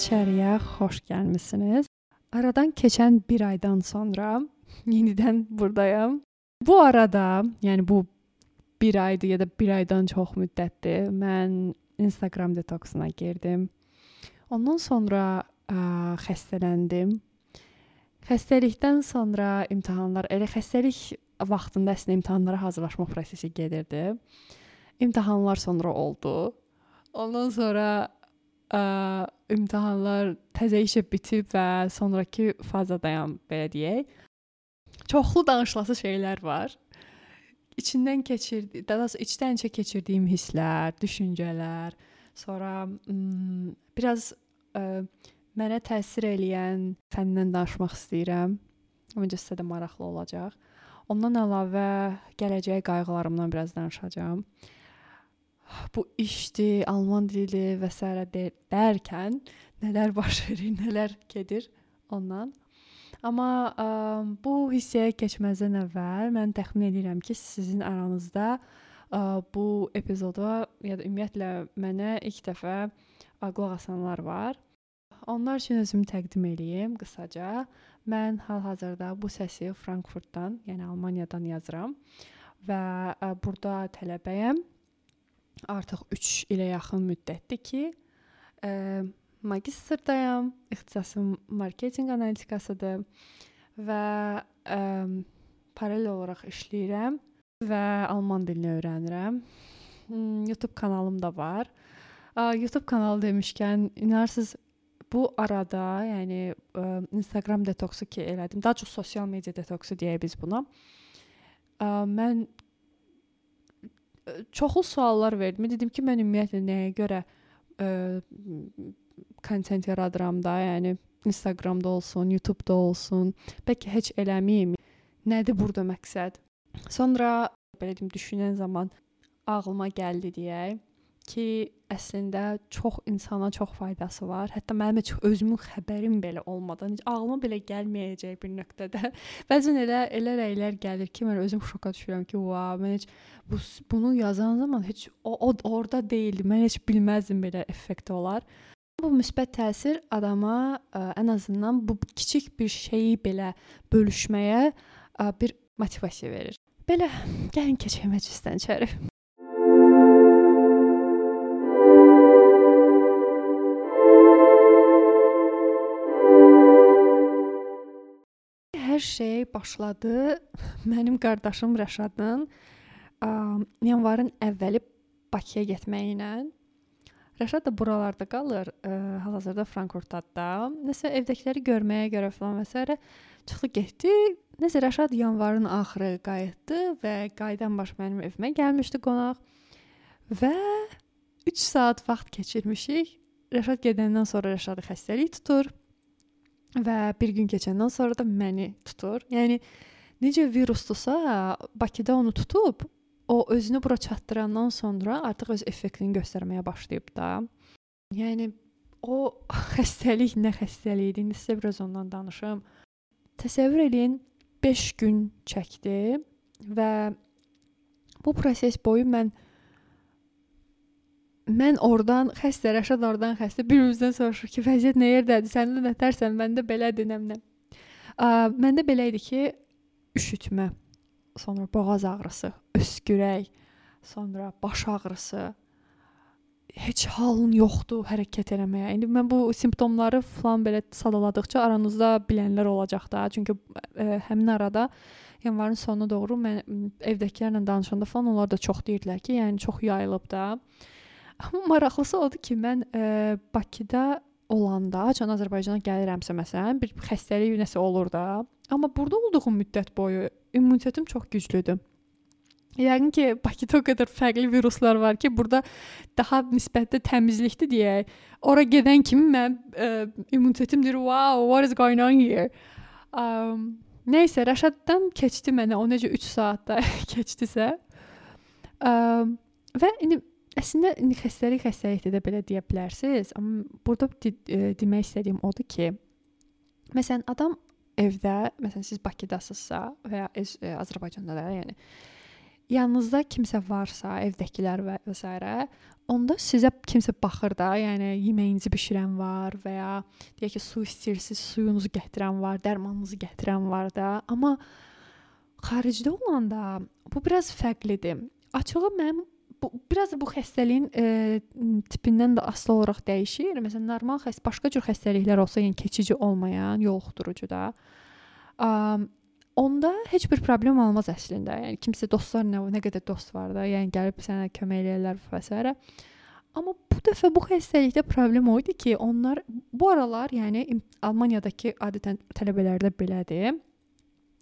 içəriyə xoş gəlmisiniz. Aradan keçən 1 aydan sonra yenidən burdayam. Bu arada, yəni bu 1 aydır ya da 1 aydan çox müddətdir. Mən Instagram detoksuna girdim. Ondan sonra ə, xəstələndim. Xəstəlikdən sonra imtahanlar, elə xəstəlik vaxtında əslində imtahanlara hazırlaşma prosesi gedirdi. İmtahanlar sonra oldu. Ondan sonra ə, imtahanlar təzə işə bitib və sonrakı fazadayam belə deyək. Çoxlu danışılası şeylər var. İçindən keçirdi, daha doğrusu içdən-içə keçirdiyim hisslər, düşüncələr, sonra ım, biraz ə, mənə təsir eləyən fəndən danışmaq istəyirəm. Məncə sizə də maraqlı olacaq. Ondan əlavə gələcək qayğılarımdan biraz danışacağam. Bu işdir, alman dili və s. dərkən nələr baş verir, nələr gedir ondan. Amma ə, bu hissəyə keçməzdən əvvəl mən təxmin edirəm ki, sizin aranızda ə, bu epizoda ya da ümumiyyətlə mənə ilk dəfə qulaq asanlar var. Onlar üçün özümü təqdim eləyim qısaca. Mən hal-hazırda bu səsi Frankfurtdan, yəni Almaniyadan yazıram və ə, burada tələbəyəm. Artıq 3 ilə yaxın müddətdir ki, ə, magistrdayam. İxtisasım marketinq analitikasıdır və ə, paralel olaraq işləyirəm və alman dilini öyrənirəm. Hmm, YouTube kanalım da var. Ə, YouTube kanalı demişkən, inanırsınız bu arada, yəni ə, Instagram detoksu ki elədim. Daha çox sosial media detoksu deyək biz buna. Ə, mən çoxlu suallar verdim. Dedim ki, mən ümumiyyətlə nəyə görə ə, kontent yaradıram da, yəni Instagramda olsun, YouTube-da olsun. Bəlkə heç eləməyim. Nədir burada məqsəd? Sonra belə deyim, düşünən zaman ağlıma gəldi deyək ki, əslində çox insana çox faydası var. Hətta mənim heç özümün xəbərim belə olmadan, heç ağlıma belə gəlməyəcək bir nöqtədə. Bəzən elə elə rəylər gəlir ki, mən özüm şoka düşürəm ki, "Vau, mən heç bu bunu yazan zaman heç o, o orada deyildi. Mən heç bilməzdim belə effekt olar." Bu müsbət təsir adama ə, ən azından bu kiçik bir şeyi belə bölüşməyə ə, bir motivasiya verir. Belə gəlin keçək məclisdən içəri. Hər şey başladı mənim qardaşım Rəşadın ə, yanvarın əvvəli Bakıya getməyi ilə. Rəşad da buralarda qalır, ə, hal-hazırda Frankfurtda. Nəsə evdəkiləri görməyə görə falan və s. çıxdı getdi. Nəsə Rəşad yanvarın axırı qayıtdı və qayıdan baş mənim evimə gəlmişdi qonaq. Və 3 saat vaxt keçirmişik. Rəşad gedəndən sonra Rəşadı xəstəlik tutur və bir gün keçəndən sonra da məni tutur. Yəni necə virusdusa, Bakıda onu tutub, o özünü bura çatdırandan sonra artıq öz effektini göstərməyə başlayıb da. Yəni o xəstəlik nə xəstəlik idi? İndi sizə biraz ondan danışım. Təsəvvür eləyin 5 gün çəkdi və bu proses boyu mən mən oradan xəstə, Rəşad oradan xəstə bir-birimizdən soruşur ki, vəziyyət nə yerdədir? Sən də nətərsən? Məndə belədir, nəmnə. Məndə belə idi ki, üşütmə, sonra boğaz ağrısı, öskürək, sonra baş ağrısı. Heç halın yoxdur hərəkət eləməyə. İndi mən bu simptomları falan belə sadaladıqca aranızda bilənlər olacaq da. Çünki ə, həmin arada yanvarın sonuna doğru mən evdəkilərlə danışanda falan onlar da çox deyirdilər ki, yəni çox yayılıb da. Amma maraqlısı odur ki, mən ə, Bakıda olanda, can Azərbaycana gəlirəmsə məsələn, bir xəstəlik nəsə olur da. Amma burada olduğum müddət boyu immunitetim çox güclüdür. Yəqin ki, Bakıda o qədər fərqli viruslar var ki, burada daha nisbətdə təmizlikdir deyək. Ora gedən kimi mən ə, immunitetim deyir, "Wow, what is going on here?" Um, nəysə, Rəşaddan keçdi mənə o necə 3 saatda keçdisə. Um, və indi Əslində indi xəstəlik xəstəlikdir də belə deyə bilərsiniz, amma burada de demək istədiyim odur ki, məsələn adam evdə, məsələn siz Bakıdasınızsa və ya e, Azərbaycanda da, yəni yanınızda kimsə varsa, evdəkilər və və s. onda sizə kimsə baxır da, yəni yeməyinizi bişirən var və ya deyək ki, su istəyirsiniz, suyunuzu gətirən var, dərmanınızı gətirən var da, amma xaricdə olanda bu biraz fərqlidir. Açığı mənim bu biraz da bu xəstəliyin e, tipindən də asılı olaraq dəyişir. Məsələn, normal xəst başqa cür xəstəliklər olsa, yəni keçici olmayan, yoluxdurucu da. Um, onda heç bir problem olmaz əslində. Yəni kimsə dostlar nə nə qədər dost var da, yəni gəlib sənə kömək eləyirlər və s. Amma bu dəfə bu xəstəlikdə problem o idi ki, onlar bu aralar, yəni Almaniyadakı adətən tələbələrdə belədir.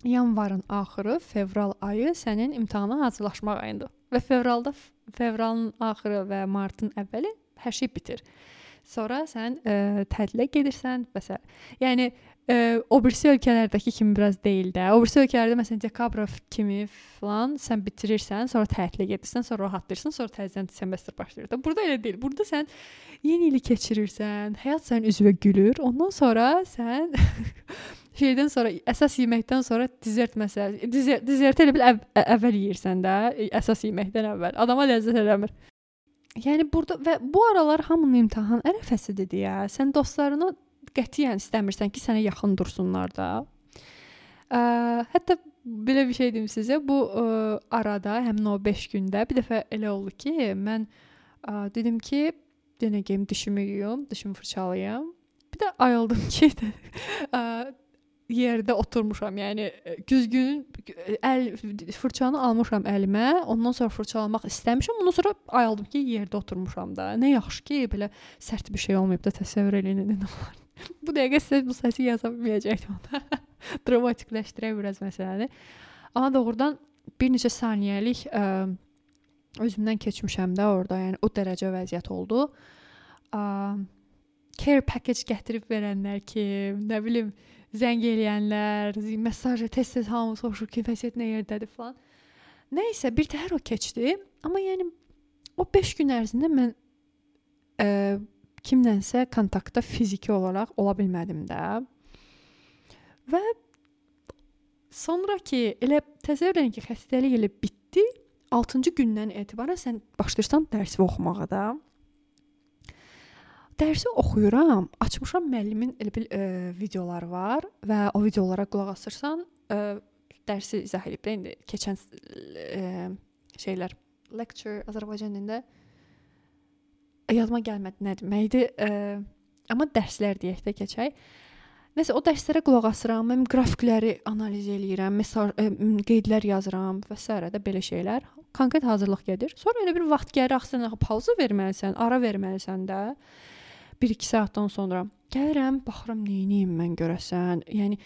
Yanvarın axırı, fevral ayı sənin imtahana hazırlaşmaq ayındır. Və fevralda fevralın axırı və martın əvvəli hər şey bitir. Sonra sən ə, e, tətilə gedirsən və s. Yəni ə, e, o birisi ölkələrdəki kimi biraz deyil də. O birisi ölkələrdə məsələn dekabr kimi falan sən bitirirsən, sonra tətilə gedirsən, sonra rahatlayırsan, sonra təzədən semestr başlayır da. Burada elə deyil. Burada sən yeni ili keçirirsən, həyat sənin üzvə gülür. Ondan sonra sən şeydən sonra əsas yeməkdən sonra dezert məsələsi. Dezert, dezert elə bil əv əvvəl yeyirsən də, əsas yeməkdən əvvəl. Adama ləzzət eləmir. Yəni burada və bu aralar hamının imtahan ərəfəsidir deyə sən dostlarını qətiyyən istəmirsən ki, sənə yaxın dursunlar da. Ə, hətta belə bir şey deyim sizə, bu ə, arada həmin o 5 gündə bir dəfə elə oldu ki, mən ə, dedim ki, denəyim dişimi yuyum, dişimi fırçalayım. Bir də ayıldım ki, ə, yerdə oturmuşam. Yəni güzgün əl fırçanı almışam əlimə. Ondan sonra fırçalamaq istəmişəm. Ondan sonra ayıldım ki, yerdə oturmuşam da. Nə yaxşı ki, belə sərt bir şey olmayıb da təsəvvür eləyin nə var. bu dəqiqə sizə bu səsi yaza bilməyəcəkdim onda. Dramatikləşdirə biraz məsələni. Amma doğrudan bir neçə saniyəlik ə, özümdən keçmişəm də orada. Yəni o dərəcə vəziyyət oldu. Ə, care package gətirib verənlər ki, nə bilim, zəng eləyənlər, mesaj tez-tez hamı soruşur ki, vəziyyət nə yerdədir falan. Nə isə bir təhər o keçdi, amma yəni o 5 gün ərzində mən ə, kimlənsə kontaktda fiziki olaraq ola bilmədim də. Və sonra ki, elə təsəvvür edin ki, xəstəlik elə bitdi. 6-cı gündən etibarən sən başlayırsan dərsi oxumağa da. Dərsi oxuyuram, açmışam müəllimin elə bil ə, e, videoları var və o videolara qulaq asırsan, ə, e, dərsi izah edib də indi keçən ə, e, şeylər lecture Azərbaycan dilində yadıma gəlmədi nə deməkdir. Ə, amma dərslər deyək də keçək. Nəsə o dərslərə qulaq asıram, mən qrafikləri analiz eləyirəm, mesaj ə, qeydlər yazıram və s. də belə şeylər. Konkret hazırlıq gedir. Sonra elə bir vaxt gəlir axı sən pauza verməlisən, ara verməlisən də. 1-2 saatdan sonra gəlirəm, baxıram nə edeyim mən görəsən. Yəni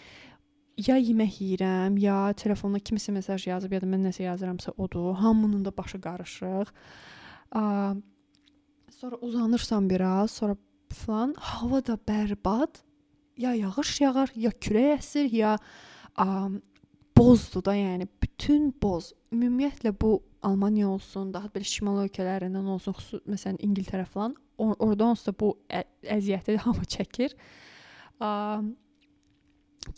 ya yemək yeyirəm, ya telefonda kimsə mesaj yazıb, ya da mən nəsə yazıramsa odur. Hamının da başı qarışıq. A, sonra uzanırsan biraz, sonra falan hava da bərbad. Ya yağış yağar, ya külək əsir, ya a, bozdur da, yəni bütün boz. Ümumiyyətlə bu Almaniya olsun, daha belə şimal ölkələrindən olsun, xüsusən məsələn İngiltərə falan or orada onsuz da bu ə, əziyyəti hamı çəkir. Ə,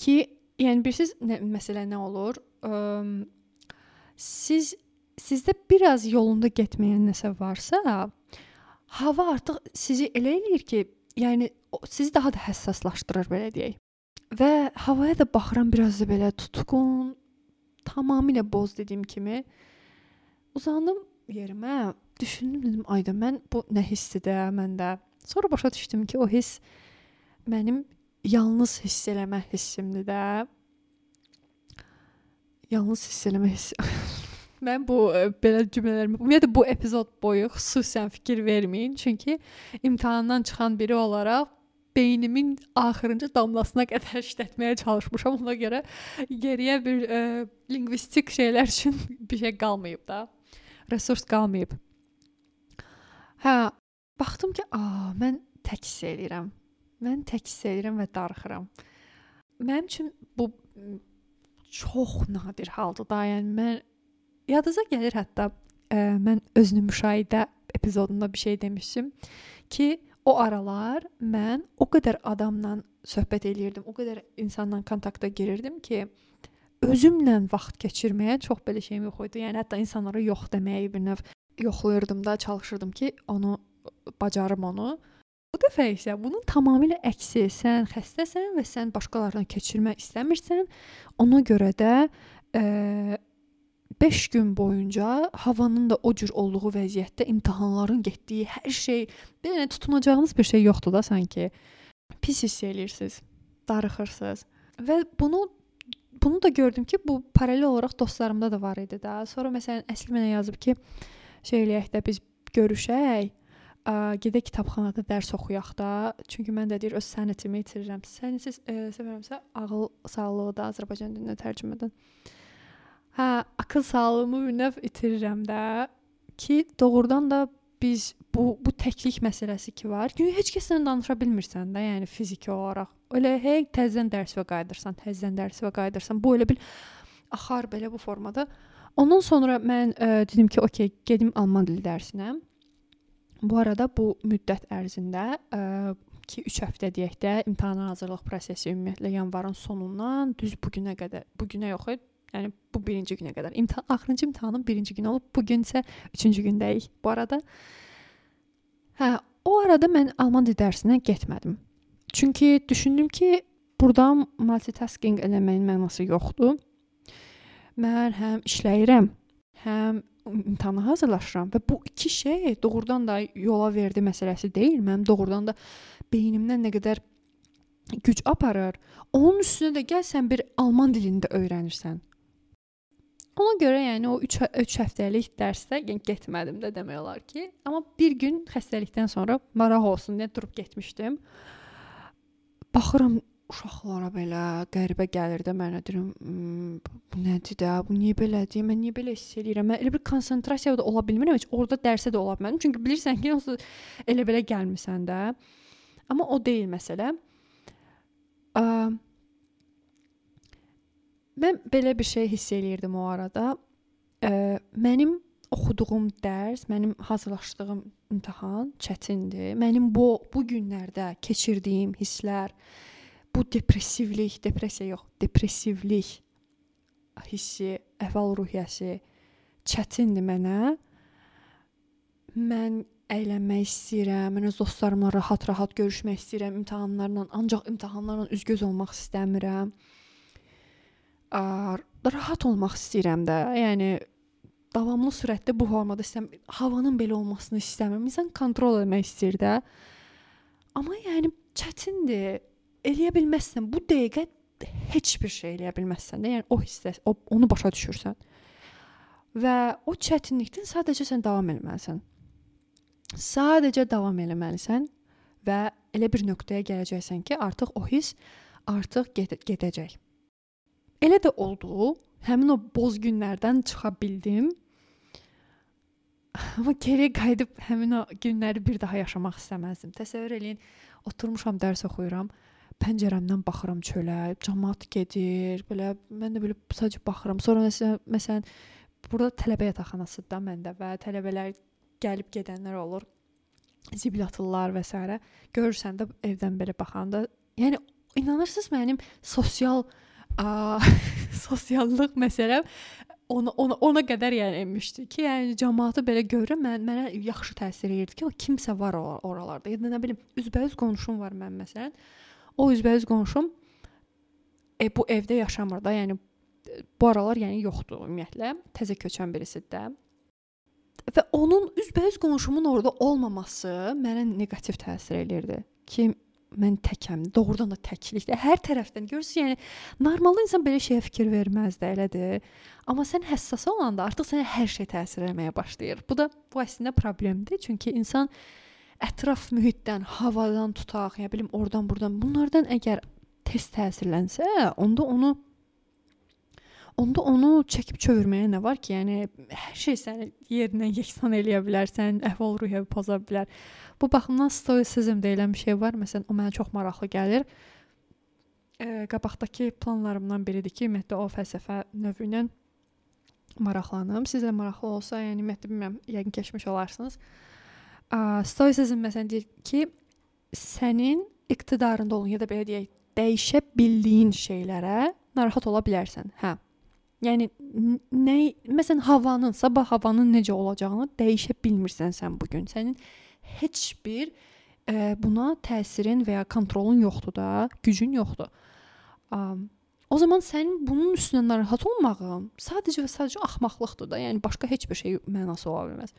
ki, yəni bilirsiniz nə məsələ nə olur? Ə, siz sizdə biraz yolunda getməyən nəsə varsa, hava artıq sizi elə eləyir ki, yəni sizi daha da həssaslaşdırır belə deyək. Və havaya da baxıram biraz da belə tutqun, tamamilə boz dediyim kimi. Uzandım yerimə, düşündüm dedim, ayda mən bu nə hissidir məndə. Sonra başa düşdüm ki, o hiss mənim yalnız hiss eləmə hissimdir də. Yalnız hiss eləmə hissi. mən bu e, belə cümlələrimi ümumiyyətlə bu epizod boyu xüsusən fikir verməyin, çünki imtahandan çıxan biri olaraq beynimin axırıncı damlasına qədər işlətməyə çalışmışam. Ona görə geriyə bir e, lingvistik şeylər üçün bir şey qalmayıb da. Resurs qalmayıb. Hə, baxdım ki, a, mən tək hiss eləyirəm. Mən tək hiss eləyirəm və darıxıram. Mənim üçün bu çox nadir haldır da. Yəni mən yadınıza gəlir hətta ə, mən özünü müşahidə epizodunda bir şey demişdim ki, o aralar mən o qədər adamla söhbət eləyirdim, o qədər insanla kontakta girirdim ki, özümlə vaxt keçirməyə çox belə şeyim yox idi. Yəni hətta insanlara yox deməyi bir növ yoxlayırdım da, çalışırdım ki, onu bacarım onu. Bu dəfə isə bunun tamamilə əksi. Sən xəstəsən və sən başqalarına keçirmək istəmirsən. Ona görə də 5 gün boyunca havanın da o cür olduğu vəziyyətdə imtahanların getdiyi hər şey, bir dənə tutunacağınız bir şey yoxdur da sanki. Pis hiss eləyirsiniz, darıxırsınız. Və bunu bunu da gördüm ki, bu paralel olaraq dostlarımda da var idi da. Sonra məsələn əsl mənə yazıb ki, şey eləyək də biz görüşək ə, gedək kitabxanada dərs oxuyaq da. Çünki mən də deyir öz sənətimi itirirəm. Sənətsiz sevirəmsə ağıl sağlığı da Azərbaycan dilinə tərcümədən. Hə, akıl sağlığımı bir növ itirirəm də ki, doğrudan da biz bu bu təklik məsələsi ki var. Çünki heç kəslə danışa bilmirsən də, yəni fiziki olaraq. Elə hey təzədən dərsə qayıdırsan, təzədən dərsə qayıdırsan. Bu elə bil axar belə bu formada. Ondan sonra mən ə, dedim ki, okey, gedim alman dili dərsinə. Bu arada bu müddət ərzində ə, ki 3 həftə deyək də imtahana hazırlıq prosesi ümumiyyətlə yanvarın sonundan düz bu günə qədər, bu günə yox, yəni bu birinci günə qədər. İmtahan axırıncı imtahanın birinci günü olub, bu gün isə 3-cü gündəyik. Bu arada hə, o arada mən alman dili dərsinə getmədim. Çünki düşündüm ki, burdan multitasking eləməyin mənası yoxdur. Mən həm işləyirəm, həm imtahana hazırlaşıram və bu iki şey doğrudan da yola verdi məsələsi deyil. Mənim doğrudan da beynimdən nə qədər güc aparır. Onun üstünə də gəlsən bir alman dilini də öyrənirsən. Ona görə yəni o 3 3 həftəlik dərsdə yəni getmədim də demək olar ki, amma bir gün xəstəlikdən sonra maraq olsun deyə durub getmişdim. Baxıram uşaqlara belə qəribə gəlir də mənə deyirəm, bu nədir də, bu niyə belədir? Mən niyə belə hiss edirəm? Mən elə bir konsentrasiyada da ola bilmirəm, heç orada dərsə də ola bilmirəm. Çünki bilirsən ki, onsuz elə belə gəlmisən də. Amma o deyil məsələ. Ə, mən belə bir şey hiss eləyirdim o arada. Ə, mənim oxuduğum dərs, mənim hazırlaşdığım imtahan çətindir. Mənim bu bu günlərdə keçirdiyim hisslər, bu depressivlik, depressiya yox, depressivlik hissi, əhval-ruhiyyəsi çətindir mənə. Mən əylənmək istəyirəm, mən öz dostlarımla rahat-rahat görüşmək istəyirəm imtahanlarla, ancaq imtahanlarla üz-göz olmaq istəmirəm. Ə, rahat olmaq istəyirəm də. Yəni davamlı sürətdə bu formada istəm havanın belə olmasını istəmirəm. İnsan kontrol etmək istəyir də. Amma yəni çətindir eləyə bilməzsən. Bu dəqiqə heç bir şey eləyə bilməzsən də. Yəni o hissə, o onu başa düşürsən. Və o çətinlikdən sadəcə sən davam etməlisən. Sadəcə davam etməlisən və elə bir nöqtəyə gələcəksən ki, artıq o hiss artıq ged gedəcək. Elə də oldu. Həmin o boz günlərdən çıxa bildim. Amma geri qayıdıb həmin o günləri bir daha yaşamaq istəməzdim. Təsəvvür eləyin, oturmuşam dərs oxuyuram pəncərəmdən baxıram çölə, cəmaət gedir, belə mən də belə sadəcə baxıram. Sonra məsələn, məsələn burada tələbə yataqxanasıdır da məndə və tələbələr gəlib gedənlər olur. Zibil atırlar və s. Görürsən də evdən belə baxanda, yəni inanırsınız mənim sosial a, sosiallıq məsələm ona ona ona qədər yəni enmişdi ki, yəni cəmaatı belə görürəm, mən mənə yaxşı təsir edirdi ki, o kimsə var or oralarda. Ya da nə bilim, üzbəüz qonşum var mən məsələn. O üzbəüz qonşum e, bu evdə yaşamır da, yəni bu aralar yəni yoxdur ümumiyyətlə. Təzə köçən birisidir də. Və onun üzbəüz qonşumun orada olmaması mənə neqativ təsir eləyirdi. Ki mən təkəm. Doğrudan da təklikdə hər tərəfdən görürsüz, yəni normal insan belə şeyə fikir verməz də, elədir. Amma sən həssas olanda artıq sənə hər şey təsir etməyə başlayır. Bu da bu əslində problemdir. Çünki insan ətraf mühitdən, havadan tutaq, ya bilim oradan burdan bunlardan əgər tez təsirlənsə, onda onu onda onu çəkib çevirməyə nə var ki? Yəni hər şey səni yerindən yeksan eləyə bilər, sənin əhval-ruhiyyəni poza bilər. Bu baxımdan stoisizm deyilən bir şey var. Məsələn, o mənə çox maraqlı gəlir. E, qabaqdakı planlarımdan biridir ki, ümumiyyətlə o fəlsəfə növü ilə maraqlanım. Sizə maraqlı olsa, yəni ümumiyyətlə bilmirəm, yəqin keçmiş olarsınız. Stoisizm məsələn deyir ki, sənin iqtidarında olan ya da belə deyək, dəyişə bildiyin şeylərə narahat ola bilərsən. Hə, Yəni nə məsələn havanın, sabah havanın necə olacağını dəyişə bilmirsən sən bu gün. Sənin heç bir ə, buna təsirin və ya kontrolun yoxdur da, gücün yoxdur. Ə, o zaman sənin bunun üstünə narahat olmağın sadəcə və sadəcə axmaqlıqdır da. Yəni başqa heç bir şey mənası ola bilməz.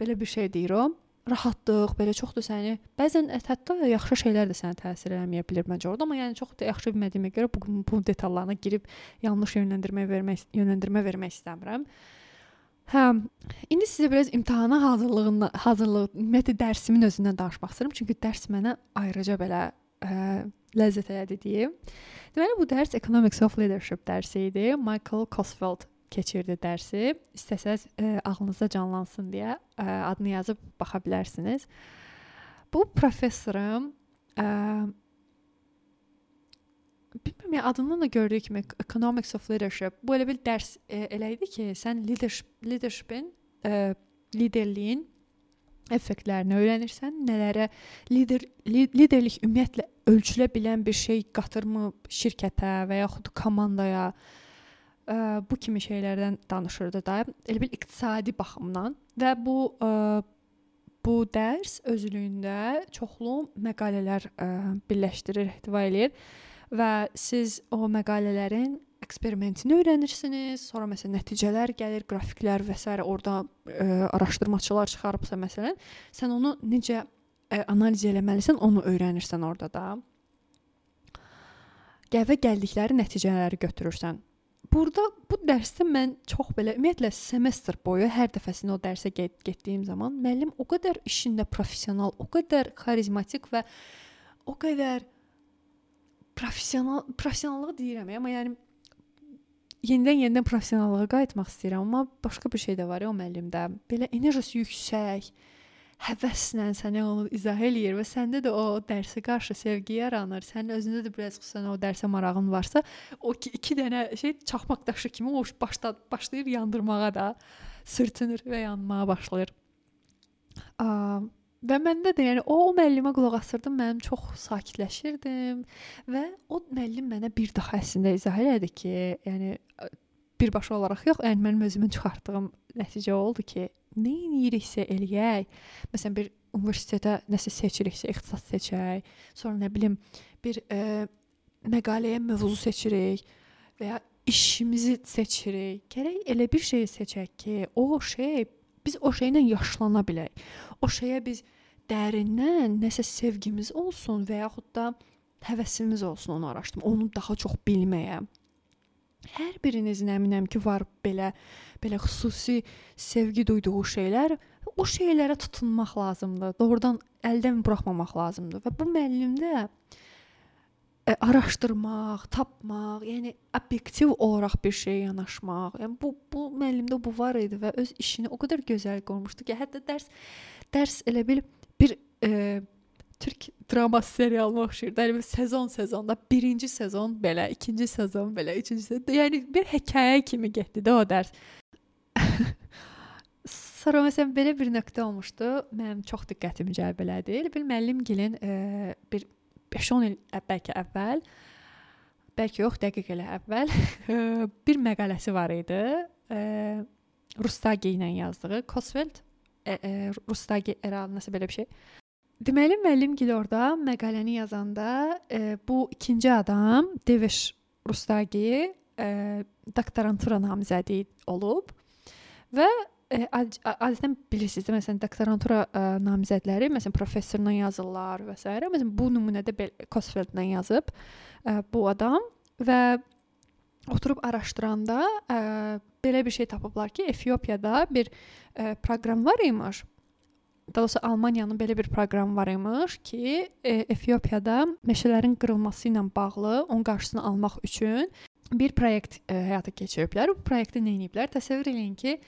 Belə bir şey deyir o rahatlıq, belə çoxdur səni. Bəzən hətta yaxşı şeylər də sənə təsir eləməyə bilər məncə orada, amma yəni çox da yaxşı bilmədiyimə görə bu bu detallarına girib yanlış yönləndirmə vermək yönləndirmə vermək istəmirəm. Hə, indi sizə biraz imtahana hazırlığından, hazırlıq, ümumiyyətlə dərsimin özündən danışmaq istəyirəm, çünki dərs mənə ayrıca belə ə, ləzzət elədi deyim. Deməli bu dərs Economics of Leadership dərsi idi. Michael Cosfeld keçirdi dərsi. İstəsəz ə, e, ağlınızda canlansın deyə ə, e, adını yazıb baxa bilərsiniz. Bu professorum ə, e, bilmirəm ya adından da gördüyü kimi Economics of Leadership. Bu elə bir dərs ə, elə idi ki, sən leadership leadershipin ə, liderliyin effektlərini öyrənirsən, nələrə lider liderlik ümumiyyətlə ölçülə bilən bir şey qatırmı şirkətə və yaxud komandaya, ə, bu kimi şeylərdən danışırdı da, elə bil iqtisadi baxımdan və bu ə, bu dərs özlüyündə çoxlu məqalələr ə, birləşdirir, ehtiva eləyir və siz o məqalələrin eksperimentini öyrənirsiniz. Sonra məsələn nəticələr gəlir, qrafiklər və s. orada ə, araşdırmaçılar çıxarıbsa məsələn, sən onu necə ə, analiz etməlisən, onu öyrənirsən orada da. Qəvə gəldikləri nəticələri götürürsən. Burada bu dərsdə mən çox belə ümumiyyətlə semestr boyu hər dəfəsində o dərsə get getdiyim zaman müəllim o qədər işində professional, o qədər xarizmatik və o qədər professional professionallığı deyirəm, amma yəni yenidən yenidən professionallığa qayıtmaq istəyirəm, amma başqa bir şey də var ya o müəllimdə. Belə enerjisi yüksək, həvəslə sənə onu izah eləyir və səndə də o dərsə qarşı sevgi yaranır. Sənin özündə də biraz xüsusən o dərsə marağın varsa, o iki, iki dənə şey çaxmaq daşı kimi o başda başlayır yandırmağa da, sürtünür və yanmağa başlayır. A, və məndə də yəni o, o müəllimə qulaq asırdım, mənim çox sakitləşirdim və o müəllim mənə bir daha əslində izah elədi ki, yəni birbaşa olaraq yox, yəni mənim özümün çıxartdığım nəticə oldu ki, nə ediriksə eləyək. Məsələn bir universitetə nəsə seçiriksə, ixtisas seçək, sonra nə bilim bir e, məqaləyə mövzu seçirik və ya işimizi seçirik. Gərək elə bir şey seçək ki, o şey biz o şeylə yaşlana bilək. O şeyə biz dərindən nəsə sevgimiz olsun və yaxud da həvəsimiz olsun onu araşdırma, onu daha çox bilməyə. Hər birinizin əminəm ki, var belə belə xüsusi sevgi duyduğu şeylər. O şeylərə tutunmaq lazımdır. Doğrudan əldən buraxmamaq lazımdır. Və bu müəllimdə ə, araşdırmaq, tapmaq, yəni obyektiv olaraq bir şeyə yanaşmaq. Yəni bu bu müəllimdə bu var idi və öz işini o qədər gözəl qurmuşdu ki, hətta dərs dərs elə bil bir ə, Türk drama serialına oxşayır. Yəni sezon sezonda birinci sezon belə, ikinci sezon belə, üçüncü sezon. Yəni bir hekayə kimi getdi də o dərs. Sonra məsələn belə bir nöqtə olmuşdu. Mənim çox diqqətimi cəlb elədi. Elə bil müəllimgilin e, bir 5-10 il bəlkə əvvəl bəlkə yox, dəqiqələ əvvəl bir məqaləsi var idi. E, Rustagi ilə yazdığı Kosfeld e, e, Rustagi era nəsə belə bir şey. Deməli müəllimgil orada məqaləni yazanda e, bu ikinci adam Devish Rustagi e, doktorantura namizədi olub və e, adətən bilirsiniz məsələn doktorantura e, namizədləri məsələn professorla yazırlar və s. Məsələn bu nümunədə Kosfeldlə yazıb e, bu adam və oturub araşdıranda ə, e, belə bir şey tapıblar ki, Efiopiyada bir ə, e, proqram var imiş daha doğrusu Almaniyanın belə bir proqramı var imiş ki, e, Efiopiyada meşələrin qırılması ilə bağlı onun qarşısını almaq üçün bir proyekt e, həyata keçiriblər. Bu proyektdə nə ediblər? Təsəvvür eləyin ki,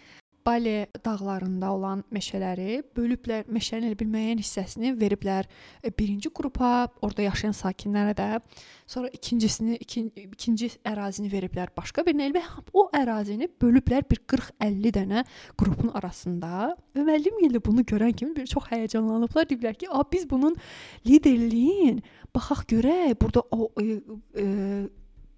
Bali dağlarında olan meşələri bölüblər, meşənin elə bir müəyyən hissəsini veriblər e, birinci qrupa, orada yaşayan sakinlərə də, sonra ikincisini, ikinci, ikinci ərazini veriblər başqa birinə və o ərazini bölüblər bir 40-50 dənə qrupun arasında. Və müəllim ilə bunu görən kimi bir çox həyəcanlanıblar, deyiblər ki, "A biz bunun liderliyin baxaq görək, burada o e, e,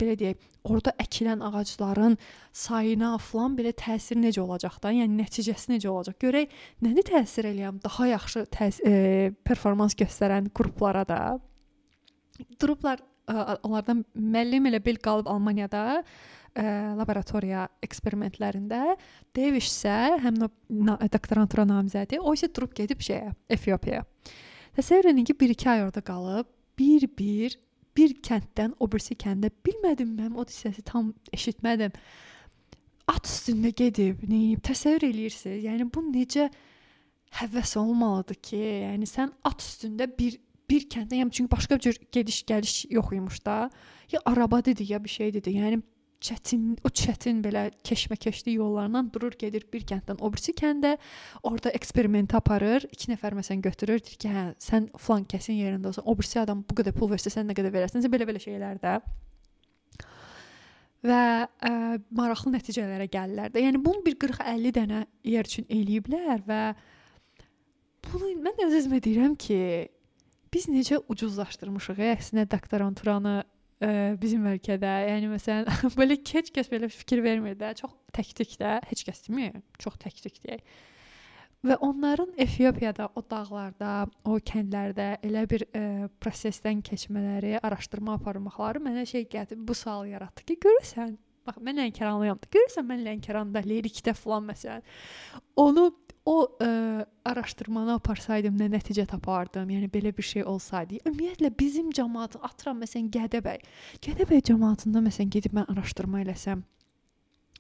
belə deyək, orada əkilən ağacların sayına falan belə təsir necə olacaq da? Yəni nəticəsi necə olacaq? Görək nəyi təsir eləyəm daha yaxşı təs e, performans göstərən qruplara da. Qruplar e, onlardan müəllim elə bil qalıb Almaniyada ə, e, laboratoriya eksperimentlərində Dev isə həm doktorantura namizədi, o isə durub gedib şeyə, Efiopiyaya. Təsəvvür edin ki, 1-2 ay orada qalıb bir-bir bir kənddən o birisi kəndə bilmədim mən o hissəsi tam eşitmədim. At üstündə gedib, nəyib təsəvvür eləyirsiniz? Yəni bu necə həvəs olmalıdır ki, yəni sən at üstündə bir bir kəndə, yəni çünki başqa bir cür gediş-gəliş yox imiş da. Ya araba dedi, ya bir şey dedi. Yəni çətin, o çətin belə keşməkeşli yollardan durur, gedir bir kənddən o birisi kəndə, orada eksperiment aparır. 2 nəfər məsələn götürür, deyir ki, hə, sən falan kəsin yerində olsan, o birisi adam bu qədər pul versə, sən nə qədər verərsən? Belə-belə şeylər də. Və ə, maraqlı nəticələrə gəlirlər də. Yəni bunu bir 40-50 dənə yer üçün eləyiblər və bunu mən öz-özümə deyirəm ki, biz necə ucuzlaşdırmışıq, əksinə doktoranturanı ə, bizim ölkədə. Yəni məsələn belə heç kəs belə fikir vermir də. Çox təktik də, heç kəs demir. Çox təktik deyək. Və onların Efiopiyada, o dağlarda, o kəndlərdə elə bir ə, prosesdən keçmələri, araşdırma aparmaqları mənə şey gətirdi, bu sual yaratdı ki, görürsən, bax mən Lənkəranlıyam. Görürsən mən Lənkəranda Lerikdə falan məsələn onu o ə, araşdırmanı aparsaydım nə nəticə tapardım? Yəni belə bir şey olsaydı. Ümumiyyətlə bizim cəmaət atıram məsələn Gədəbəy. Gədəbəy cəmaətində məsələn gedib mən araşdırma eləsəm,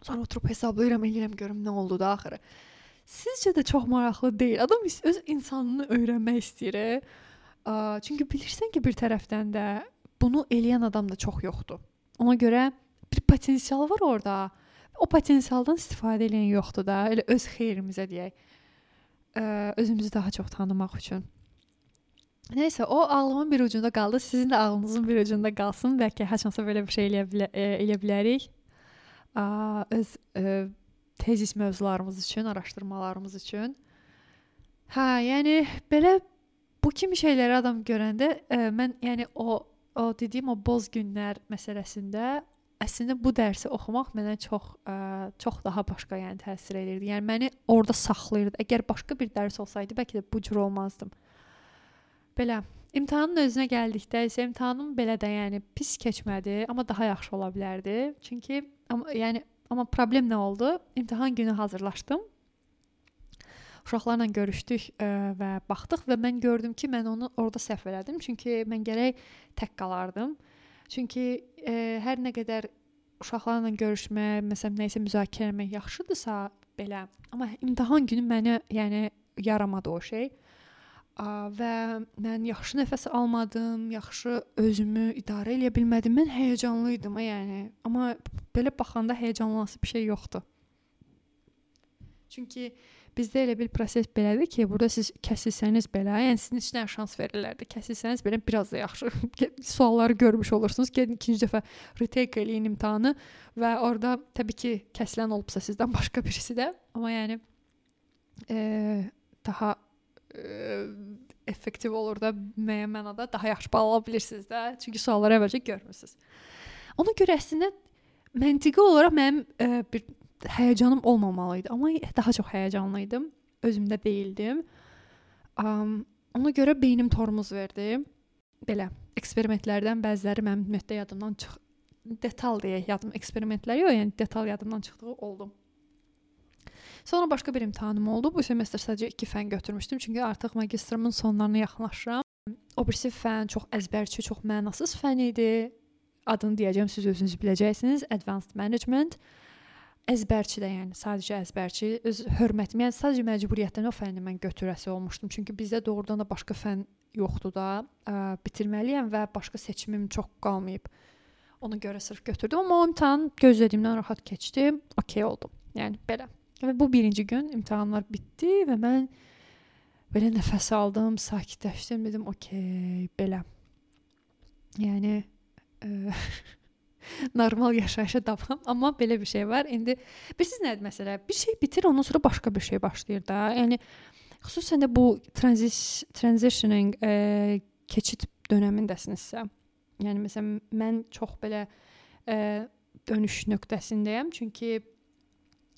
sonra oturub hesablayıram, eləyirəm görüm nə oldu da axırı. Sizcə də çox maraqlı deyil. Adam öz insanını öyrənmək istəyir. Ə, çünki bilirsən ki, bir tərəfdən də bunu eləyən adam da çox yoxdur. Ona görə bir potensial var orada. O potensialdan istifadə edən yoxdur da. Elə öz xeyrimizə deyək ə, özümüzü daha çox tanımaq üçün. Nəysə, o ağlımın bir ucunda qaldı. Sizin də ağlınızın bir ucunda qalsın. Bəlkə heç hansı belə bir şey eləyə, bilə, e, eləyə bilərik. A, öz ə, tezis mövzularımız üçün, araşdırmalarımız üçün. Hə, yəni belə bu kimi şeyləri adam görəndə ə, mən yəni o o dediyim o boz günlər məsələsində əslində bu dərsi oxumaq mənə çox ə, çox daha başqa yəni təsir edirdi. Yəni məni orada saxlayırdı. Əgər başqa bir dərs olsaydı, bəlkə də bu cür olmazdım. Belə İmtahanın özünə gəldikdə isə imtahanım belə də yəni pis keçmədi, amma daha yaxşı ola bilərdi. Çünki amma yəni amma problem nə oldu? İmtahan günü hazırlaşdım. Uşaqlarla görüşdük ə, və baxdıq və mən gördüm ki, mən onu orada səhv elədim. Çünki mən gərək tək qalardım. Çünki e, hər nə qədər uşaqlarla görüşmək, məsələn, nə isə müzakirə etmək yaxşıdırsa belə, amma imtahan günü mənə, yəni yaramadı o şey. A, və mən yaxşı nəfəs almadım, yaxşı özümü idarə edə bilmədim. Mən həyəcanlı idim, yəni. Amma belə baxanda həyəcanlanası bir şey yoxdur. Çünki Bizdə elə bir proses belədir ki, burada siz kəsilsəniz belə, yəni sizin içinə şans verirlər də. Kəsilsəniz belə biraz da yaxşı sualları görmüş olursunuz. Gedin ikinci dəfə retake eləyin imtahanı və orada təbii ki, kəsilən olubsa sizdən başqa birisi də, amma yəni e, daha e, effektiv olur da müəyyən mənada daha yaxşı bal ala bilirsiniz də. Çünki sualları əvvəlcə görmüsüz. Ona görə əslində məntiqi olaraq mənim e, bir həyəcanım olmamalı idi, amma daha çox həyəcanlı idim. Özümdə deyildim. Um, ona görə beynim tormuz verdi. Belə eksperimentlərdən bəziləri mənim ümumiyyətlə yadımdan çıx detal deyək, yadım eksperimentlər yox, yəni detal yadımdan çıxdığı oldu. Sonra başqa bir imtahanım oldu. Bu semestr sadəcə 2 fən götürmüşdüm, çünki artıq magistrımın sonlarına yaxınlaşıram. O birisi fən çox əzbərçi, çox mənasız fən idi. Adını deyəcəm, siz özünüz biləcəksiniz. Advanced Management. Əzbərçi də, yəni sadəcə əzbərçi, öz hörmətim, yəni sadəcə məcburiyyətdən o fənni mən götürəsi olmuşdum. Çünki bizdə doğrudan da başqa fən yoxdur da, ə, bitirməliyəm və başqa seçimim çox qalmayıb. Ona görə sırf götürdüm, amma o imtahan gözlədiyimdən rahat keçdi. Okay oldum. Yəni belə. Və bu birinci gün imtahanlar bitdi və mən belə nəfəs aldım, sakitləşdim, dedim, okay, belə. Yəni ə, normal yaşayışa davam. Amma belə bir şey var. İndi bilirsiniz nədir məsələ? Bir şey bitir, ondan sonra başqa bir şey başlayır da. Yəni xüsusən də bu transis transitioning e, keçid dövründəsinizsə. Yəni məsələn mən çox belə ə, dönüş nöqtəsindəyəm. Çünki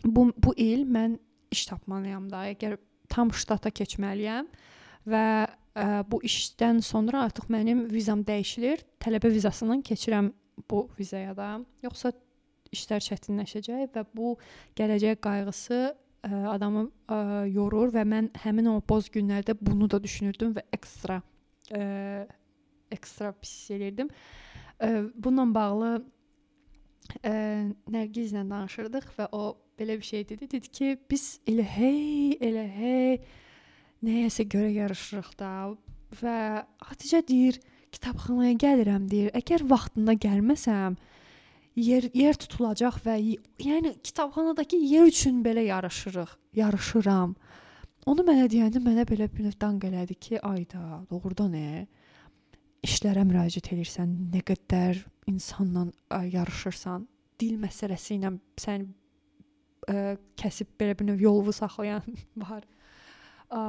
bu bu il mən iş tapmalıyam da. Əgər tam ştata keçməliyəm və ə, bu işdən sonra artıq mənim vizam dəyişilir. Tələbə vizasından keçirəm bu vizaya. Yoxsa işlər çətinləşəcək və bu gələcək qayğısı ə, adamı ə, yorur və mən həmin o boz günlərdə bunu da düşünürdüm və ekstra ə, ekstra pis elirdim. Ə, bununla bağlı ə, Nərgizlə danışırdıq və o belə bir şey dedi. Dedi ki, biz elə hey, elə hey nəyəsə görə yarışırıq da və Xəticə deyir, kitabxanaya gəlirəm deyir. Əgər vaxtında gəlməsəm, yer yer tutulacaq və yəni kitabxanadakı yer üçün belə yarışırıq, yarışıram. Onu mənə deyəndə mənə belə bir növ danq elədi ki, ayda, doğrudan e işlərə müraciət edirsən, nə qədər insanla ə, yarışırsan, dil məsələsi ilə sən ə, kəsib belə bir növ yoluvu saxlayan var. Ə,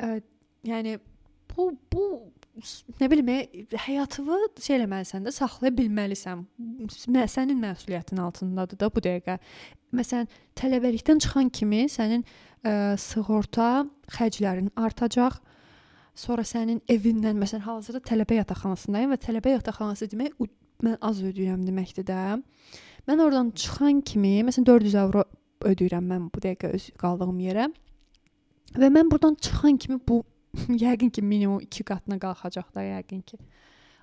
ə, yəni bu bu nə bilim, həyatını şey eləməlisən də, saxlaya bilməlisən. Sənin məsuliyyətin altındadır da bu dəqiqə. Məsələn, tələbəlikdən çıxan kimi sənin ə, sığorta xərclərin artacaq. Sonra sənin evindən, məsələn, hazırda tələbə yataqxanasındayım və tələbə yataqxanası demək mən az ödəyirəm deməkdir də. Mən oradan çıxan kimi, məsələn 400 avro ödəyirəm mən bu dəqiqə öz qaldığım yerə. Və mən burdan çıxan kimi bu yəqin ki, minimum 2 qatına qalxacaq da yəqin ki.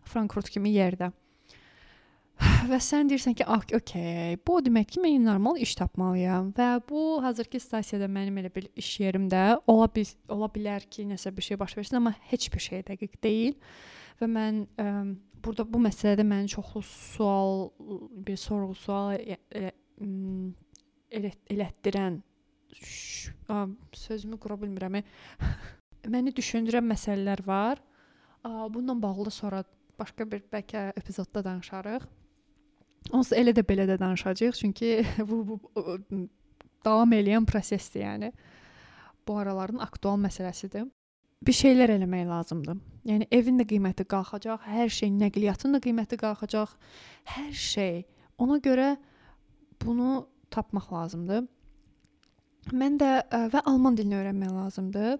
Frankfurt kimi yerdə. Və sən deyirsən ki, "Ah, okey, bu demək ki, mən normal iş tapmalıyam." Və bu hazırki stansiyada mənim elə bir iş yerimdə ola bil ola bilər ki, nəsə bir şey baş versin, amma heç bir şey dəqiq deyil. Və mən ə, burada bu məsələdə məni çoxlu sual, bir sorğu sual elə, elə, elətdirən sözümü qura bilmirəm. məni düşündürən məsələlər var. Bununla bağlı sonra başqa bir bəlkə epizodda danışarıq. Onsuz elə də belə də danışacağıq, çünki bu, bu, bu davam edən prosesdir, yəni. Bu araların aktual məsələsidir. Bir şeylər eləmək lazımdır. Yəni evin də qiyməti qalxacaq, hər şey, nəqliyyatın da qiyməti qalxacaq, hər şey. Ona görə bunu tapmaq lazımdır. Mən də və alman dilini öyrənmək lazımdır.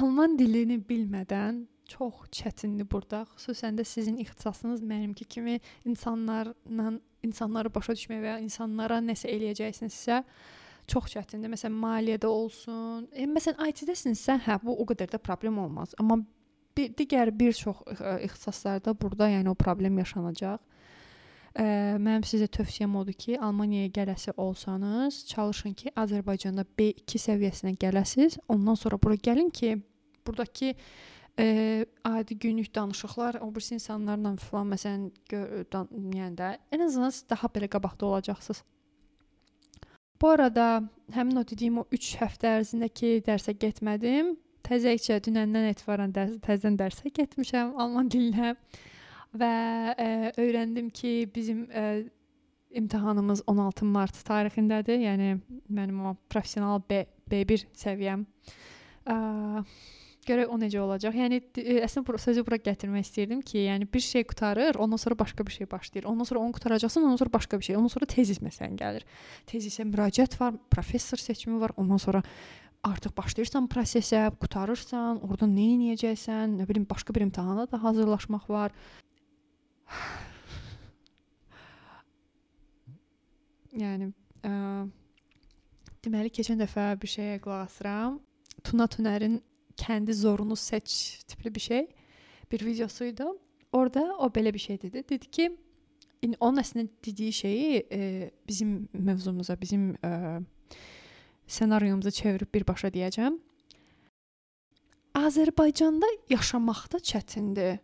Alman dilini bilmədən çox çətindir burada. Xüsusən də sizin ixtisasınız mənimki kimi insanlarla insanları başa düşmək və ya insanlara nəsə eləyəcəksinizsə çox çətindir. Məsələn, maliyyədə olsun. E, məsələn, IT-dəsinizsə, hə, bu o qədər də problem olmaz. Amma bir digər bir çox ixtisaslarda burada yəni o problem yaşanacaq. Ə, mənim sizə tövsiyəm odur ki, Almaniyaya gələsi olsanız, çalışın ki, Azərbaycanda B2 səviyyəsinə gələsiz. Ondan sonra bura gəlin ki, burdakı ə, adi günlük danışıqlar o birisi insanlarla falan məsələn yəni də ən azından daha belə qabaqda olacaqsınız. Bu arada həmin o dediyim o 3 həftə ərzində ki, dərsə getmədim. Təzəcə dünəndən etibarən dərs, təzədən dərsə getmişəm alman dilinə və ə, e, öyrəndim ki, bizim ə, e, imtahanımız 16 mart tarixindədir. Yəni mənim o professional B B1 səviyyəm. Ə, görək o necə olacaq. Yəni e, əslində bu sözü bura gətirmək istirdim ki, yəni bir şey qutarır, ondan sonra başqa bir şey başlayır. Ondan sonra onu qutaracaqsan, ondan sonra başqa bir şey. Ondan sonra tezis məsələn gəlir. Tezisə müraciət var, professor seçimi var. Ondan sonra artıq başlayırsan prosesə, qutarırsan, orada nə edəcəksən, nə bilim başqa bir imtahana da hazırlaşmaq var yəni ə, deməli keçən dəfə bir şeyə qulaq asıram. Tuna Tünərin kəndi zorunu seç tipli bir şey. Bir videosu idi. Orada o belə bir şey dedi. Dedi ki, onun əslində dediyi şeyi e, bizim mövzumuza, bizim e, ssenariomuza çevirib birbaşa deyəcəm. Azərbaycanda yaşamaq da çətindir.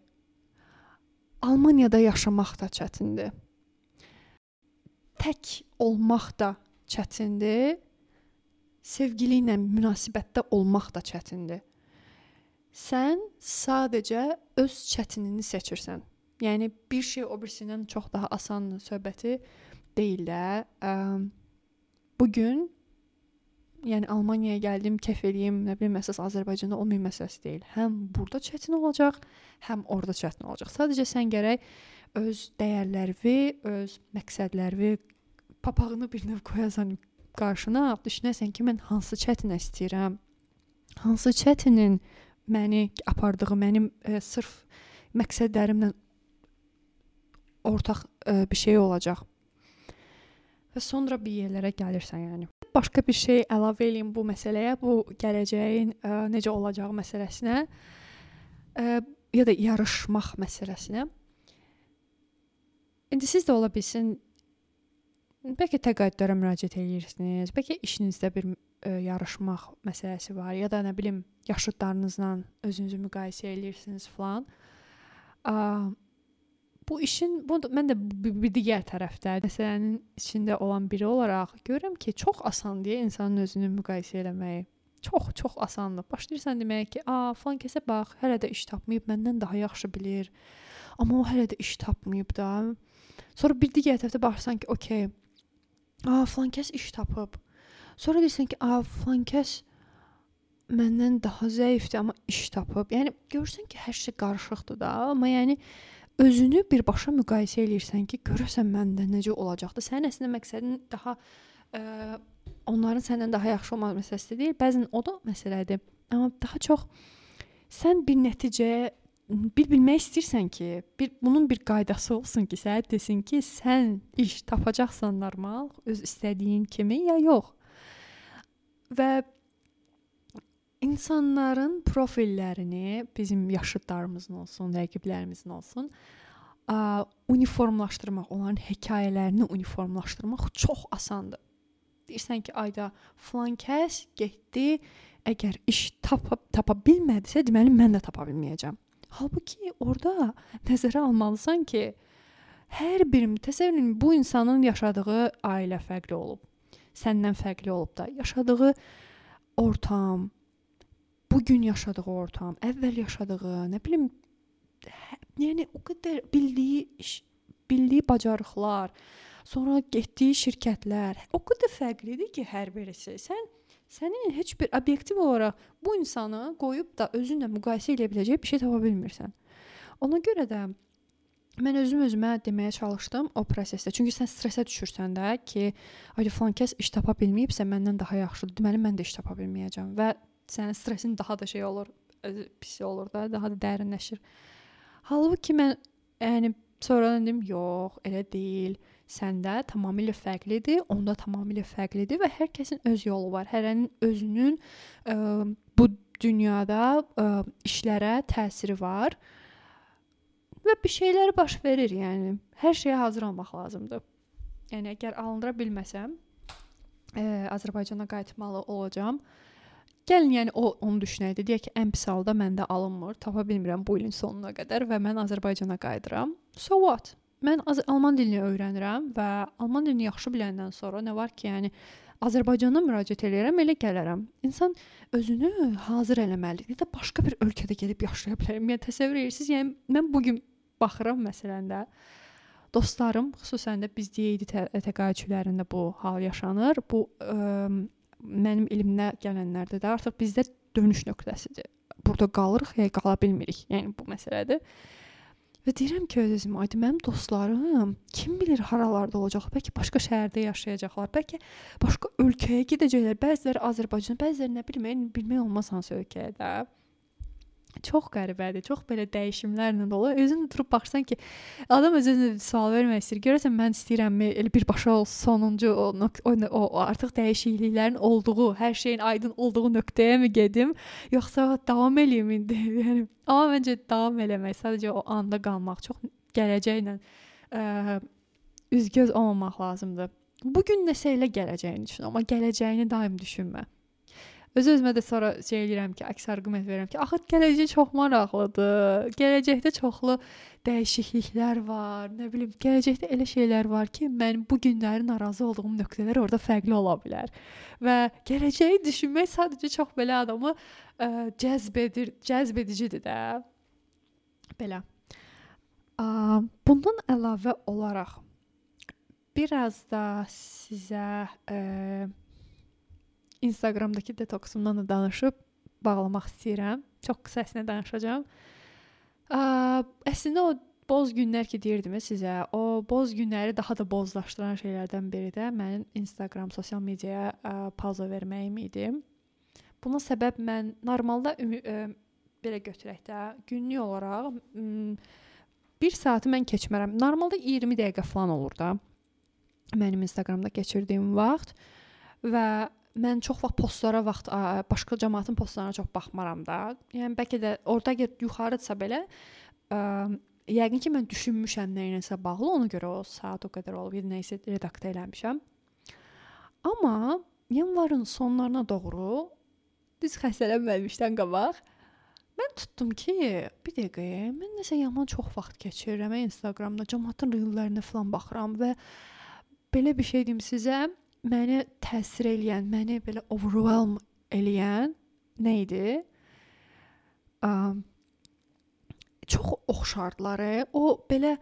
Almaniyada yaşamaq da çətindir. Tək olmaq da çətindir. Sevgili ilə münasibətdə olmaq da çətindir. Sən sadəcə öz çətinini seçirsən. Yəni bir şey o birisindən çox daha asan söhbəti deyil də. Bu gün yəni Almaniyaya gəldim, kef eləyim, nə bilim, əsas Azərbaycanda olmayan məsələsi deyil. Həm burada çətin olacaq, həm orada çətin olacaq. Sadəcə sən gərək öz dəyərlərini, öz məqsədlərini papağını bir növ qoyasan qarşına, düşünəsən ki, mən hansı çətinə istəyirəm. Hansı çətinin məni apardığı, mənim e, sırf məqsədlərimlə ortaq e, bir şey olacaq. Və sonra bir yerlərə gəlirsən, yəni. Başqa bir şey əlavə eləyim bu məsələyə, bu gələcəyin ə, e, necə olacağı məsələsinə ə, e, ya da yarışmaq məsələsinə. İndi siz də ola bilsin bəlkə təqaüdlərə müraciət edirsiniz, bəlkə işinizdə bir ə, e, yarışmaq məsələsi var ya da nə bilim yaşıdlarınızla özünüzü müqayisə edirsiniz falan. Ə, bu işin bu mən də bir digər tərəfdə məsələnin içində olan biri olaraq görürəm ki, çox asandır insanın özünü müqayisə etməyi. Çox, çox asandır. Başlayırsan deməyə ki, "A, falan kəsə bax, hələ də iş tapmayıb, məndən daha yaxşı bilir." Amma o hələ də iş tapmayıb da. Sonra bir digər tərəfdə baxırsan ki, "Okay, A, falan kəs iş tapıb. Sonra deyirsən ki, a, falan kəs məndən daha zəifdir, amma iş tapıb. Yəni görürsən ki, hər şey qarışıqdır da, amma yəni özünü birbaşa müqayisə eləyirsən ki, görəsən məndə necə olacaqdı. Sənin əslində məqsədin daha ə, onların səndən daha yaxşı olmaq məsələsi deyil. Bəzən o da məsələdir. Amma daha çox sən bir nəticəyə bir bilmək istəyirsən ki, bir bunun bir qaydası olsun ki, sənə desin ki, sən iş tapacaqsan normal, öz istədiyin kimi ya yox. Və insanların profillərini bizim yaşıdlarımızın olsun, rəqiblərimizin olsun, ə, uniformlaşdırmaq, onların hekayələrini uniformlaşdırmaq çox asandır. Deyirsən ki, ayda falan kəs getdi, əgər iş tapa tapa bilmədisə, deməli mən də tapa bilməyəcəm. Halbuki orada nəzərə almalısan ki, hər bir təsəvvür bu insanın yaşadığı ailə fərqli olub. Səndən fərqli olub da. Yaşadığı ortam, bu gün yaşadığı ortam, əvvəl yaşadığı, nə bilim, hə, yəni o qədər bildiyi iş, bildiyi bacarıqlar, sonra getdiyi şirkətlər o qədər fərqlidir ki, hər birisi. Sən sənin heç bir obyektiv olaraq bu insanı qoyub da özünlə müqayisə edə biləcək bir şey tapa bilmirsən. Ona görə də mən özüm özümə deməyə çalışdım o prosesdə. Çünki sən stressə düşürsən də ki, ay falan kəs iş tapa bilməyibsə məndən daha yaxşıdır. Deməli mən də iş tapa bilməyəcəm və sənin stressin daha da şey olur, pis olur da, daha da dərinləşir. Halbuki mən yəni sonradan dedim, yox, elə deyil səndə tamamilə fərqlidir, onda tamamilə fərqlidir və hər kəsin öz yolu var. Hərənin özünün ə, bu dünyada ə, işlərə təsiri var. Və bir şeylər baş verir, yəni hər şeyə hazır olmaq lazımdır. Yəni əgər alındıra bilməsəm, ə, Azərbaycana qayıtmalı olacağam. Gəlin, yəni o onu düşünəydi. Deyək ki, ən pis halda məndə alınmır, tapa bilmirəm bu ilin sonuna qədər və mən Azərbaycana qayıdıram. So what? Mən alman dilini öyrənirəm və alman dilini yaxşı biləndən sonra nə var ki, yəni Azərbaycana müraciət eləyirəm, elə gələrəm. İnsan özünü hazır eləməlidir. Ya da başqa bir ölkədə gedib yaşaya bilərəm. Yəni təsəvvür edirsiniz? Yəni mən bu gün baxıram məsələn də dostlarım, xüsusən də biz deyildi təqaüdçülərində bu hal yaşanır. Bu ə, mənim elmimə gələnlərdə də artıq bizdə dönüş nöqtəsidir. Burada qalırıq, ya qala bilmirik. Yəni bu məsələdir. Və deyirəm ki, öz-özümə, aydı mənim dostlarım kim bilir haralarda olacaq? Bəlkə başqa şəhərdə yaşayacaqlar, bəlkə başqa ölkəyə gedəcəklər. Bəziləri Azərbaycan, bəziləri nə bilim, bilmək olmaz hansı ölkəyə də. Çox qəribədir. Çox belə dəyişimlərlə dolu. Özün durub baxırsan ki, adam özünə sual vermək istəyir. Görəsən mən istəyirəmmi elə birbaşa ol sonuncu o, o, o artıq dəyişikliklərin olduğu, hər şeyin aydın olduğu nöqtəyə mi gedim, yoxsa davam eləyim indi? Yəni amma məncə davam eləmək, sadəcə o anda qalmaq, çox gələcəklə ə, üzgöz olmamaq lazımdır. Bu gün nəsə elə gələcəyini düşün, amma gələcəyini daim düşünmə. Öz-özümə də sonra şey eləyirəm ki, əks arqument verirəm ki, axı gələcək çox maraqlıdır. Gələcəkdə çoxlu dəyişikliklər var. Nə bilim, gələcəkdə elə şeylər var ki, mənim bu günləri narazı olduğum nöqtələr orada fərqli ola bilər. Və gələcəyi düşünmək sadəcə çox belə adamı ə, cəzb edir, cəzb edicidir də. Belə. Ə, bundan əlavə olaraq biraz da sizə ə, Instagramdakı detoksumdan da danışıb bağlamaq istəyirəm. Çox qısa əslində danışacağam. Ə, əslində o boz günlər ki deyirdim sizə, o boz günləri daha da bozlaşdıran şeylərdən biri də mənim Instagram sosial mediaya ə, pauza verməyim idi. Buna səbəb mən normalda ə, belə götürək də günlük olaraq ə, 1 saatı mən keçmərəm. Normalda 20 dəqiqə falan olur da. Mənim Instagramda keçirdiyim vaxt və mən çox vaxt postlara vaxt başqa cəmaatın postlarına çox baxmaram da. Yəni bəlkə də orada yuxarıdsa belə ə, Yəqin ki, mən düşünmüşəm nə ilə bağlı, ona görə o saat o qədər olub, nə isə redaktə eləmişəm. Amma yanvarın sonlarına doğru düz xəstələnməmişdən qabaq mən tutdum ki, bir dəqiqə, mən nəsə yaman çox vaxt keçirirəm Instagramda, cəmaatın reellərinə falan baxıram və belə bir şey deyim sizə, məni təsir eləyən, məni belə overwhelm eləyən nə idi? Um, çox oxşardılar. E. O belə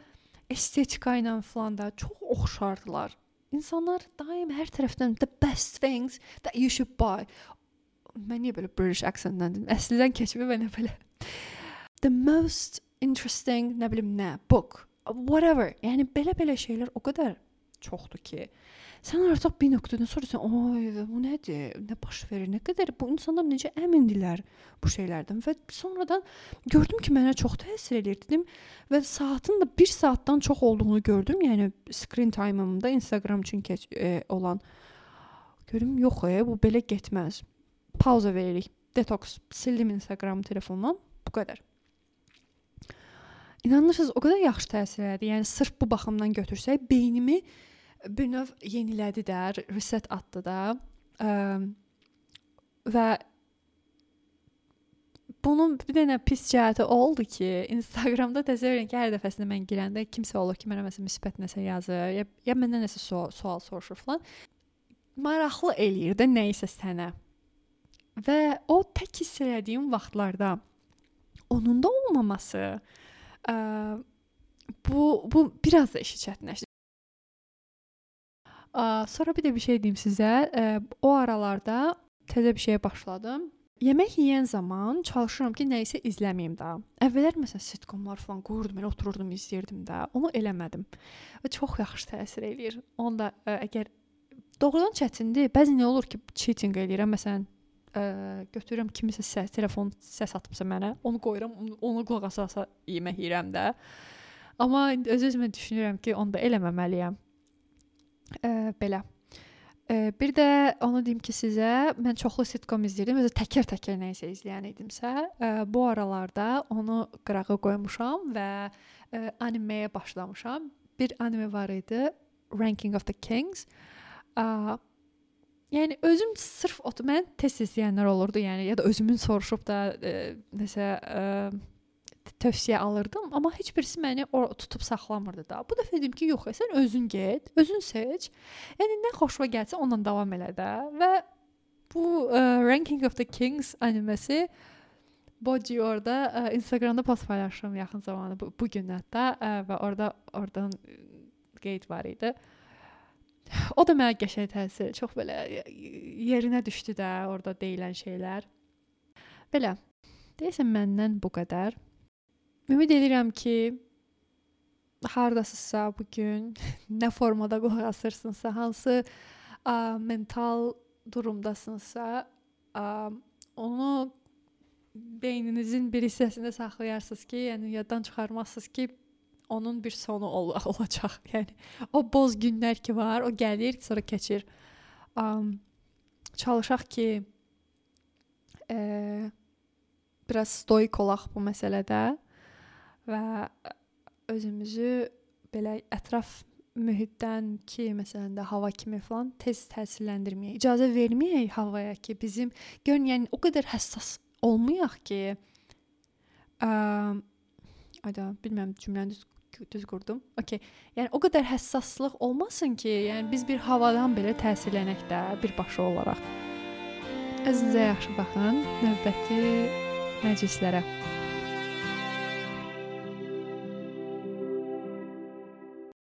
estetika ilə falan da çox oxşardılar. İnsanlar daim hər tərəfdən the best things that you should buy. Mən niyə belə British accent-lə dedim? Əslində keçmə mənə belə. The most interesting, nə bilim nə, book, whatever. Yəni belə-belə şeylər o qədər çoxdur ki, sən artıq bir nöqtədən sonra sən, "Ay, bu nədir? Nə baş verir? Nə qədər bu insanlar necə əmindilər bu şeylərdən?" Və sonradan gördüm ki, mənə çox təsir edir dedim və saatın da 1 saatdan çox olduğunu gördüm. Yəni screen time-ımda Instagram üçün keç e, olan görüm yox, e, bu belə getməz. Pauza veririk. Detoks sildim Instagram telefondan. Bu qədər. İnanırsınız, o qədər yaxşı təsir elədi. Yəni sırf bu baxımdan götürsək, beynimi bir növ yenilədi də, reset atdı da. Ə, və bunun bir dənə pis cəhəti oldu ki, Instagramda təsəvvür edin ki, hər dəfəsində mən girəndə kimsə olur ki, mənə məsələn müsbət nəsə yazır, ya, ya məndən nəsə sual, sual soruşur falan. Maraqlı eləyir də nə isə sənə. Və o tək hiss elədiyim vaxtlarda onun da olmaması bu bu biraz da işi çətinləşdirdi. Sonra bir də bir şey deyim sizə. O aralarda təzə bir şeyə başladım. Yemək yeyən zaman çalışıram ki, nə isə izləməyim də. Əvvəllər məsələn sitcomlar falan qoyurdum, elə otururdum, izləyirdim də. Onu eləmədim. Və çox yaxşı təsir eləyir. Onda əgər doğrudan çətindir. Bəzən nə olur ki, cheating eləyirəm. Məsələn, ə, götürürəm kimisə səs, telefon səs atıbsa mənə, onu qoyuram, onu qulaq asa yemək yeyirəm də. Amma öz-özümə düşünürəm ki, onu da eləməməliyəm. Ə, belə. Ə, bir də onu deyim ki, sizə mən çoxlu sitcom izləyirdim. Özü təkər-təkər nə isə izləyən idimsə, ə, bu aralarda onu qırağa qoymuşam və ə, animeyə başlamışam. Bir anime var idi, Ranking of the Kings. Ə, yəni özüm sırf o mən tez-tez izləyənlər olurdu, yəni ya da özümün soruşub da ə, nəsə ə, tövsiyə alırdım, amma heç birisi məni o tutub saxlamırdı da. Bu dəfə dedim ki, yox, sən özün get, özün seç. Yəni nə xoşuna gəlsə onunla davam elə də və bu ə, Ranking of the Kings animesi Boji orada ə, Instagramda post paylaşdım yaxın zamanda bu, bu gün hətta ə, və orada oradan qeyd var idi. O da mənə qəşəng təsir, çox belə yerinə düşdü də orada deyilən şeylər. Belə. Deyəsən məndən bu qədər. Ümid edirəm ki, hardasınızsa bu gün, nə formada qulaq asırsınızsa, hansı ə, mental durumdasınızsa, ə, onu beyninizin bir hissəsində saxlayarsınız ki, yəni yaddan çıxarmazsınız ki, onun bir sonu ol olacaq. Yəni o boz günlər ki var, o gəlir, sonra keçir. Um, çalışaq ki, e, biraz stoik olaq bu məsələdə və özümüzü belə ətraf mühitdən ki, məsələn də hava kimi falan tez təsirləndirməyək. İcazə verməyək havaya ki, bizim görün, yəni o qədər həssas olmayaq ki, ə, ayda bilmirəm cümləni düz düz qurdum. Okay. Yəni o qədər həssaslıq olmasın ki, yəni biz bir havadan belə təsirlənək də birbaşa olaraq. Özünüzə yaxşı baxın. Növbəti məclislərə